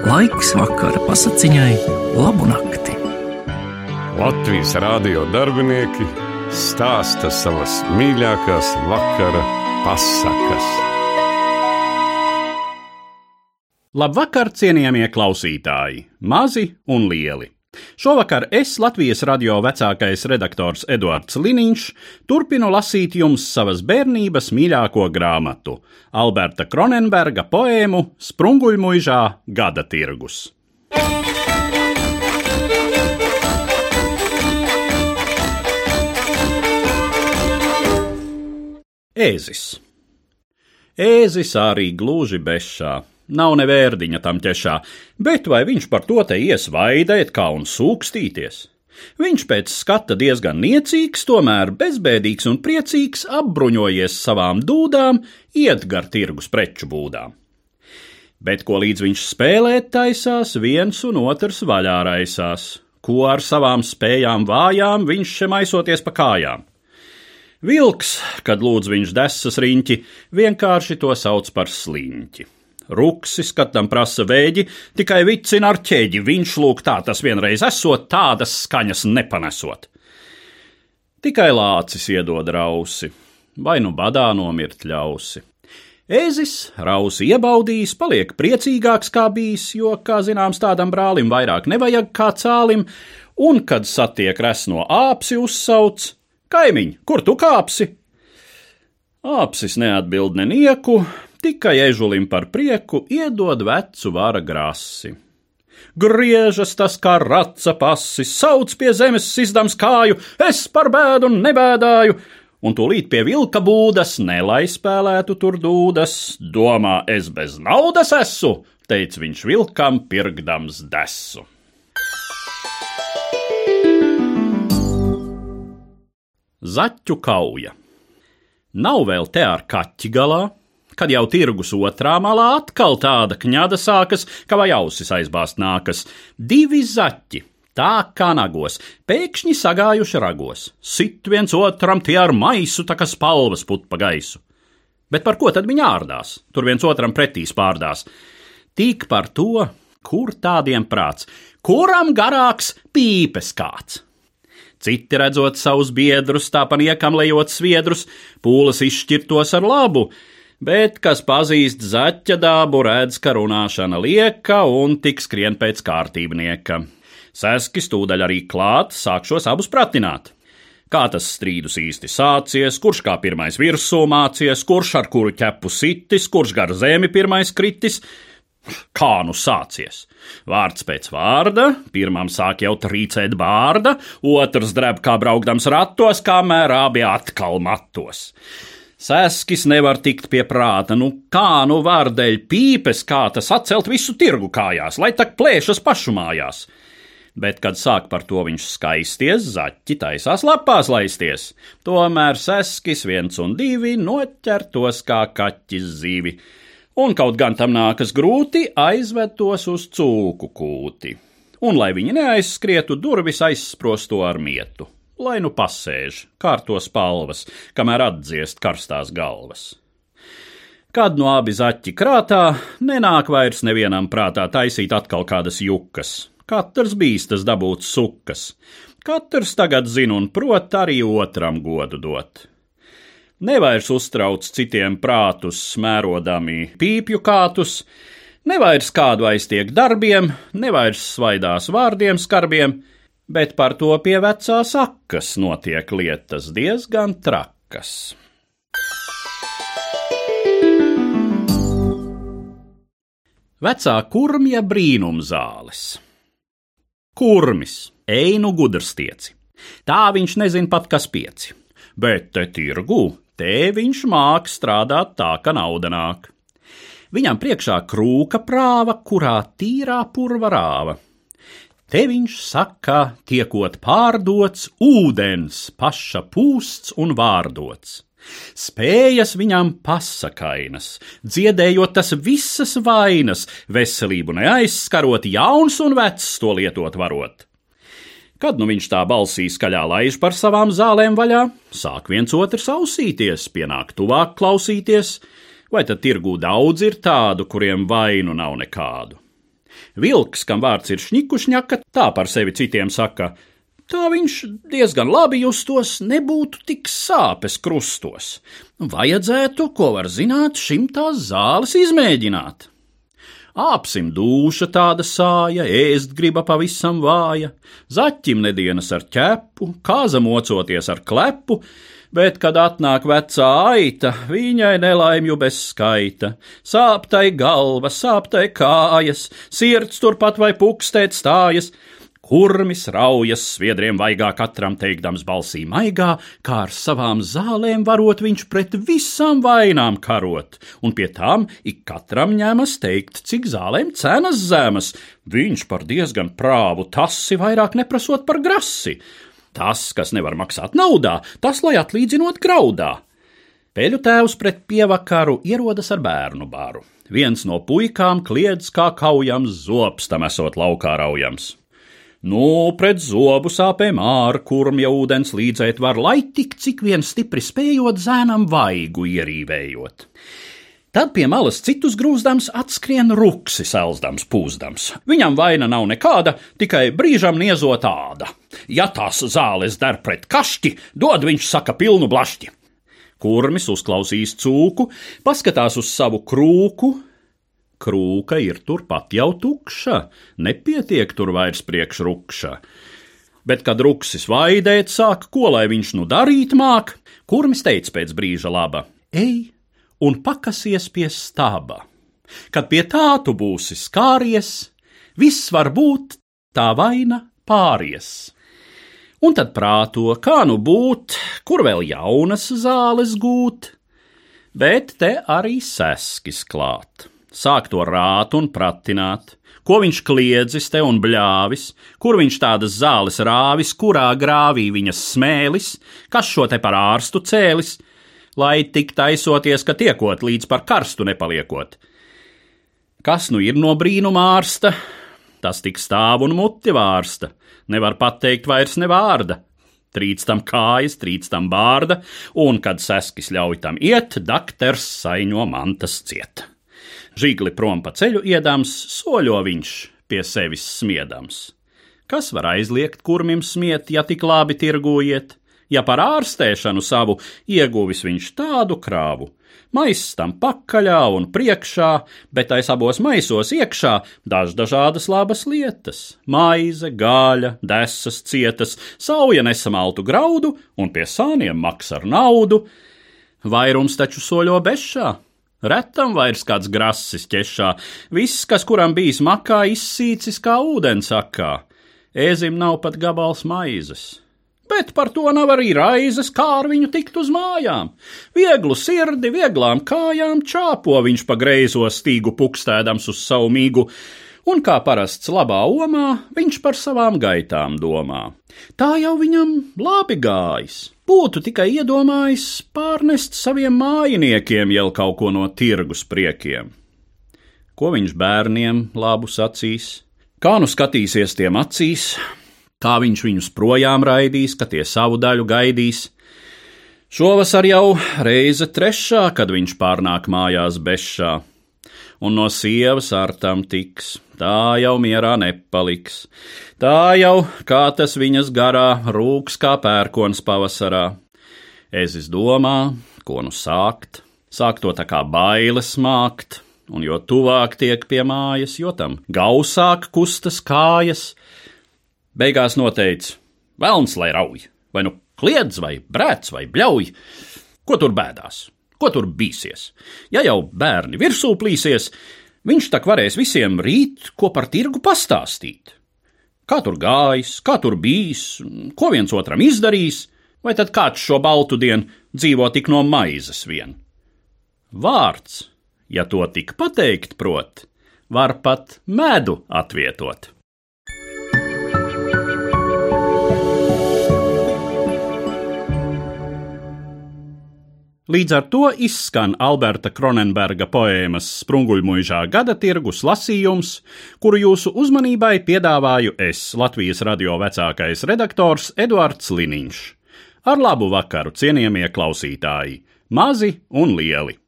Laiks vakara pasakiņai, labu nakti. Latvijas rādio darbinieki stāsta savas mīļākās vakara pasakas. Labvakar, cienījamie klausītāji, mazi un lieli! Šovakar es, Latvijas radio vecākais redaktors Eduards Liniņš, turpinu lasīt jums savas bērnības mīļāko grāmatu - Alberta Kronenberga poēmu Sprunguļmuižā gada tirgus. Ēzis. Ēzis arī gluži bešā. Nav nevērdiņa tam ķešā, bet vai viņš par to te ies vaidēt kā un sūkstīties? Viņš pēc skata diezgan niecīgs, tomēr bezbēdīgs un priecīgs, apbruņojies savām dūdām, iet gar tirgus preču būdām. Bet ko līdz viņš spēlēt taisās, viens un otrs vaļā raisās, ko ar savām spējām vājām viņš šiem aizoties pa kājām. Vilks, kad lūdz viņš desas riņķi, vienkārši to sauc par sliņķi. Ruksis, kad tam prasa vēģi, tikai vicina ar ķēģi, viņš lūk tā tas vienreiz esot, tādas skaņas nepanesot. Tikai lācis iedod rausi, vai nu badā nomirt ļausi. Ēzis rausi iebaudījis, paliek priecīgāks kā bijis, jo, kā zināms, tādam brālim vairāk nevajag kā cālim, un, kad satiek resno āpsi, uzsauc: Kaimiņ, kur tu kāpsi? Āpsis neatbild nenieku, tikai ežulim par prieku iedod vecu vara grasi. Griežas tas kā raca pasi, sauc pie zemes sizdams kāju, es par bēdu nebēdāju, un tūlīt pie vilka būdas, nelai spēlētu tur dūdas, domā, es bez naudas esmu, teica viņš vilkam, pirkdams desu. Zaķu kauja. Nav vēl te ar kaķi galā, kad jau tirgus otrā malā atkal tāda kņada sākas, ka vai ausis aizbāzt nākas. Divi zaķi, tā kā nagos, pēkšņi sagājuši ragos, sit viens otram tie ar maisu, tā kā spalvas put pa gaisu. Bet par ko tad viņi ārdās? Tur viens otram pretī spārdās. Tik par to, kur tādiem prāts, kuram garāks pīpes kāds. Citi redzot savus biedrus, tāpat niekam lejot sviedrus, pūles izšķirtos ar labu, bet kas pazīst zaķa dabu, redz, ka runāšana lieka un tik skrien pēc kārtībnieka. Seski stūdaļ arī klāt, sākšos abus pratināt. Kā tas strīdus īsti sācies, kurš kā pirmais virsū mācies, kurš ar kuru ķepu sitis, kurš gar zemi pirmais kritis, kā nu sācies. Vārds pēc vārda, pirmam sāk jau trīcēt bārda, otrs dreb kā braukdams ratos, kamēr abi atkal matos. Sēskis nevar tikt pie prāta, nu kā nu var dēļ pīpes kātas atcelt visu tirgu kājās, lai tak plēšas pašu mājās. Bet, kad sāk par to viņš skaisties, zaķi taisās lapās laisties. Tomēr seskis viens un divi noķertos kā kaķis zīvi, un kaut gan tam nākas grūti aizved tos uz cūku kūti. Un, lai viņi neaizskrietu, durvis aizsprosto ar mietu lai nu pasēž, kārtos palvas, kamēr atdziest karstās galvas. Kad no abi zaķi krātā, nenāk vairs nevienam prātā taisīt atkal kādas jukas. Katrs bīstas dabūt sukas. Katrs tagad zina un prot arī otram godu dot. Nevairs uztrauc citiem prātus, smērodami pīpju kātus, nevairs kādu aiztiek darbiem, nevairs svaidās vārdiem skarbiem, bet par to pie vecās akas notiek lietas diezgan trakas. Vecā kurmja brīnumzāles. Kurmis, einu gudrstieci. Tā viņš nezina pat kas pieci, bet te tirgu, te viņš māk strādāt tā, ka nauda nāk. Viņam priekšā krūka prāva, kurā tīrā purva rāva Te viņš saka, tiekot pārdots, ūdens paša pūsts un vārdots. Spējas viņam pasakainas, dziedējot tas visas vainas, veselību neaizskarot, jauns un vecs to lietot varot. Kad nu viņš tā balsī skaļā laiž par savām zālēm vaļā, sāk viens otrs ausīties, pienāk tuvāk klausīties, vai tad tirgū daudz ir tādu, kuriem vainu nav nekādu. Vilks, kam vārds ir šņikušņaka, tā par sevi citiem saka, tā viņš diezgan labi justos, nebūtu tik sāpes krustos. Vajadzētu, ko var zināt, šim tās zāles izmēģināt. Āpsim dūša tāda sāja, ēst griba pavisam vāja, zaķim nedienas ar ķepu, kāza mocoties ar klepu, bet, kad atnāk vecā aita, viņai nelaimju bez skaita. Sāptai galva, sāptai kājas, sirds turpat vai pukstēt stājas, Kurmis raujas sviedriem vaigā katram teikdams balsī maigā, kā ar savām zālēm varot viņš pret visām vainām karot, un pie tām ik katram ņemas teikt, cik zālēm cenas zemas, viņš par diezgan prāvu tasi vairāk neprasot par grasi. Tas, kas nevar maksāt naudā, tas lai atlīdzinot graudā. Peļu tēvs pret pievakaru ierodas ar bērnu bāru. Viens no puikām kliedz kā kaujams zobs tam esot laukā raujams. Nu, pret zobu sāpēm ārkurmja ūdens līdzēt var, lai tik cik vien stipri spējot zēnam vaigu ierīvējot. Tad pie malas citus grūzdams atskrien ruksi selzdams pūzdams. Viņam vaina nav nekāda, tikai brīžam niezot āda. Ja tās zāles der pret kašķi, dod viņš saka pilnu blašķi. Kurmis uzklausīs cūku, paskatās uz savu krūku, krūka ir turpat jau tukša, nepietiek tur vairs priekšrukša. Bet, kad ruksis vaidēt sāk, ko lai viņš nu darīt māk, kurmis teica pēc brīža laba: Ej un pakasies pie stāba. Kad pie tā tu būsi skāries, viss var būt tā vaina pāries. Un tad prāto, kā nu būt, kur vēl jaunas zāles gūt, bet te arī seskis klāt sāk to rāt un pratināt, ko viņš kliedzis te un bļāvis, kur viņš tādas zāles rāvis, kurā grāvī viņas smēlis, kas šo te par ārstu cēlis, lai tik taisoties, ka tiekot līdz par karstu nepaliekot. Kas nu ir no brīnuma ārsta? Tas tik stāv un muti vārsta, nevar pateikt vairs ne vārda. Trīc tam kājas, trīc tam bārda, un, kad seskis ļauj tam iet, dakters saiņo mantas cieta. Žigli prom pa ceļu iedams, soļo viņš pie sevis smiedams. Kas var aizliegt kurmim smiet, ja tik labi tirgojiet? Ja par ārstēšanu savu ieguvis viņš tādu krāvu, maiss tam pakaļā un priekšā, bet aiz abos maisos iekšā daž dažādas labas lietas - maize, gaļa, desas cietas, sauja nesamaltu graudu un pie sāniem maks ar naudu. Vairums taču soļo bešā, Retam vairs kāds grasis ķešā, viss, kas kuram bijis makā, izsīcis kā ūdens akā. Ēzim nav pat gabals maizes. Bet par to nav arī raizes, kā ar viņu tikt uz mājām. Vieglu sirdi, vieglām kājām čāpo viņš pa greizo stīgu pukstēdams uz savu mīgu, un kā parasts labā omā, viņš par savām gaitām domā. Tā jau viņam labi gājis būtu tikai iedomājis pārnest saviem mājiniekiem jau kaut ko no tirgus priekiem. Ko viņš bērniem labu sacīs? Kā nu skatīsies tiem acīs, kā viņš viņus projām raidīs, ka tie savu daļu gaidīs? Šovasar jau reize trešā, kad viņš pārnāk mājās bešā, un no sievas ar tam tiks, tā jau mierā nepaliks. Tā jau kā tas viņas garā rūks kā pērkons pavasarā. Ezis domā, ko nu sākt, sāk to tā kā bailes mākt, un jo tuvāk tiek pie mājas, jo tam gausāk kustas kājas. Beigās noteica: Velns lai rauj, vai nu kliedz, vai brēc, vai bļauj, ko tur bēdās, ko tur bīsies. Ja jau bērni virsū plīsies, viņš tak varēs visiem rīt, ko par tirgu pastāstīt kā tur gājis, kā tur bijis, ko viens otram izdarījis, vai tad kāds šo baltu dienu dzīvo tik no maizes vien. Vārds, ja to tik pateikt prot, var pat medu atvietot. Līdz ar to izskan Alberta Kronenberga poēmas Sprunguļmuižā gada tirgus lasījums, kuru jūsu uzmanībai piedāvāju es, Latvijas radio vecākais redaktors Eduards Liniņš. Ar labu vakaru, cienījamie klausītāji, mazi un lieli!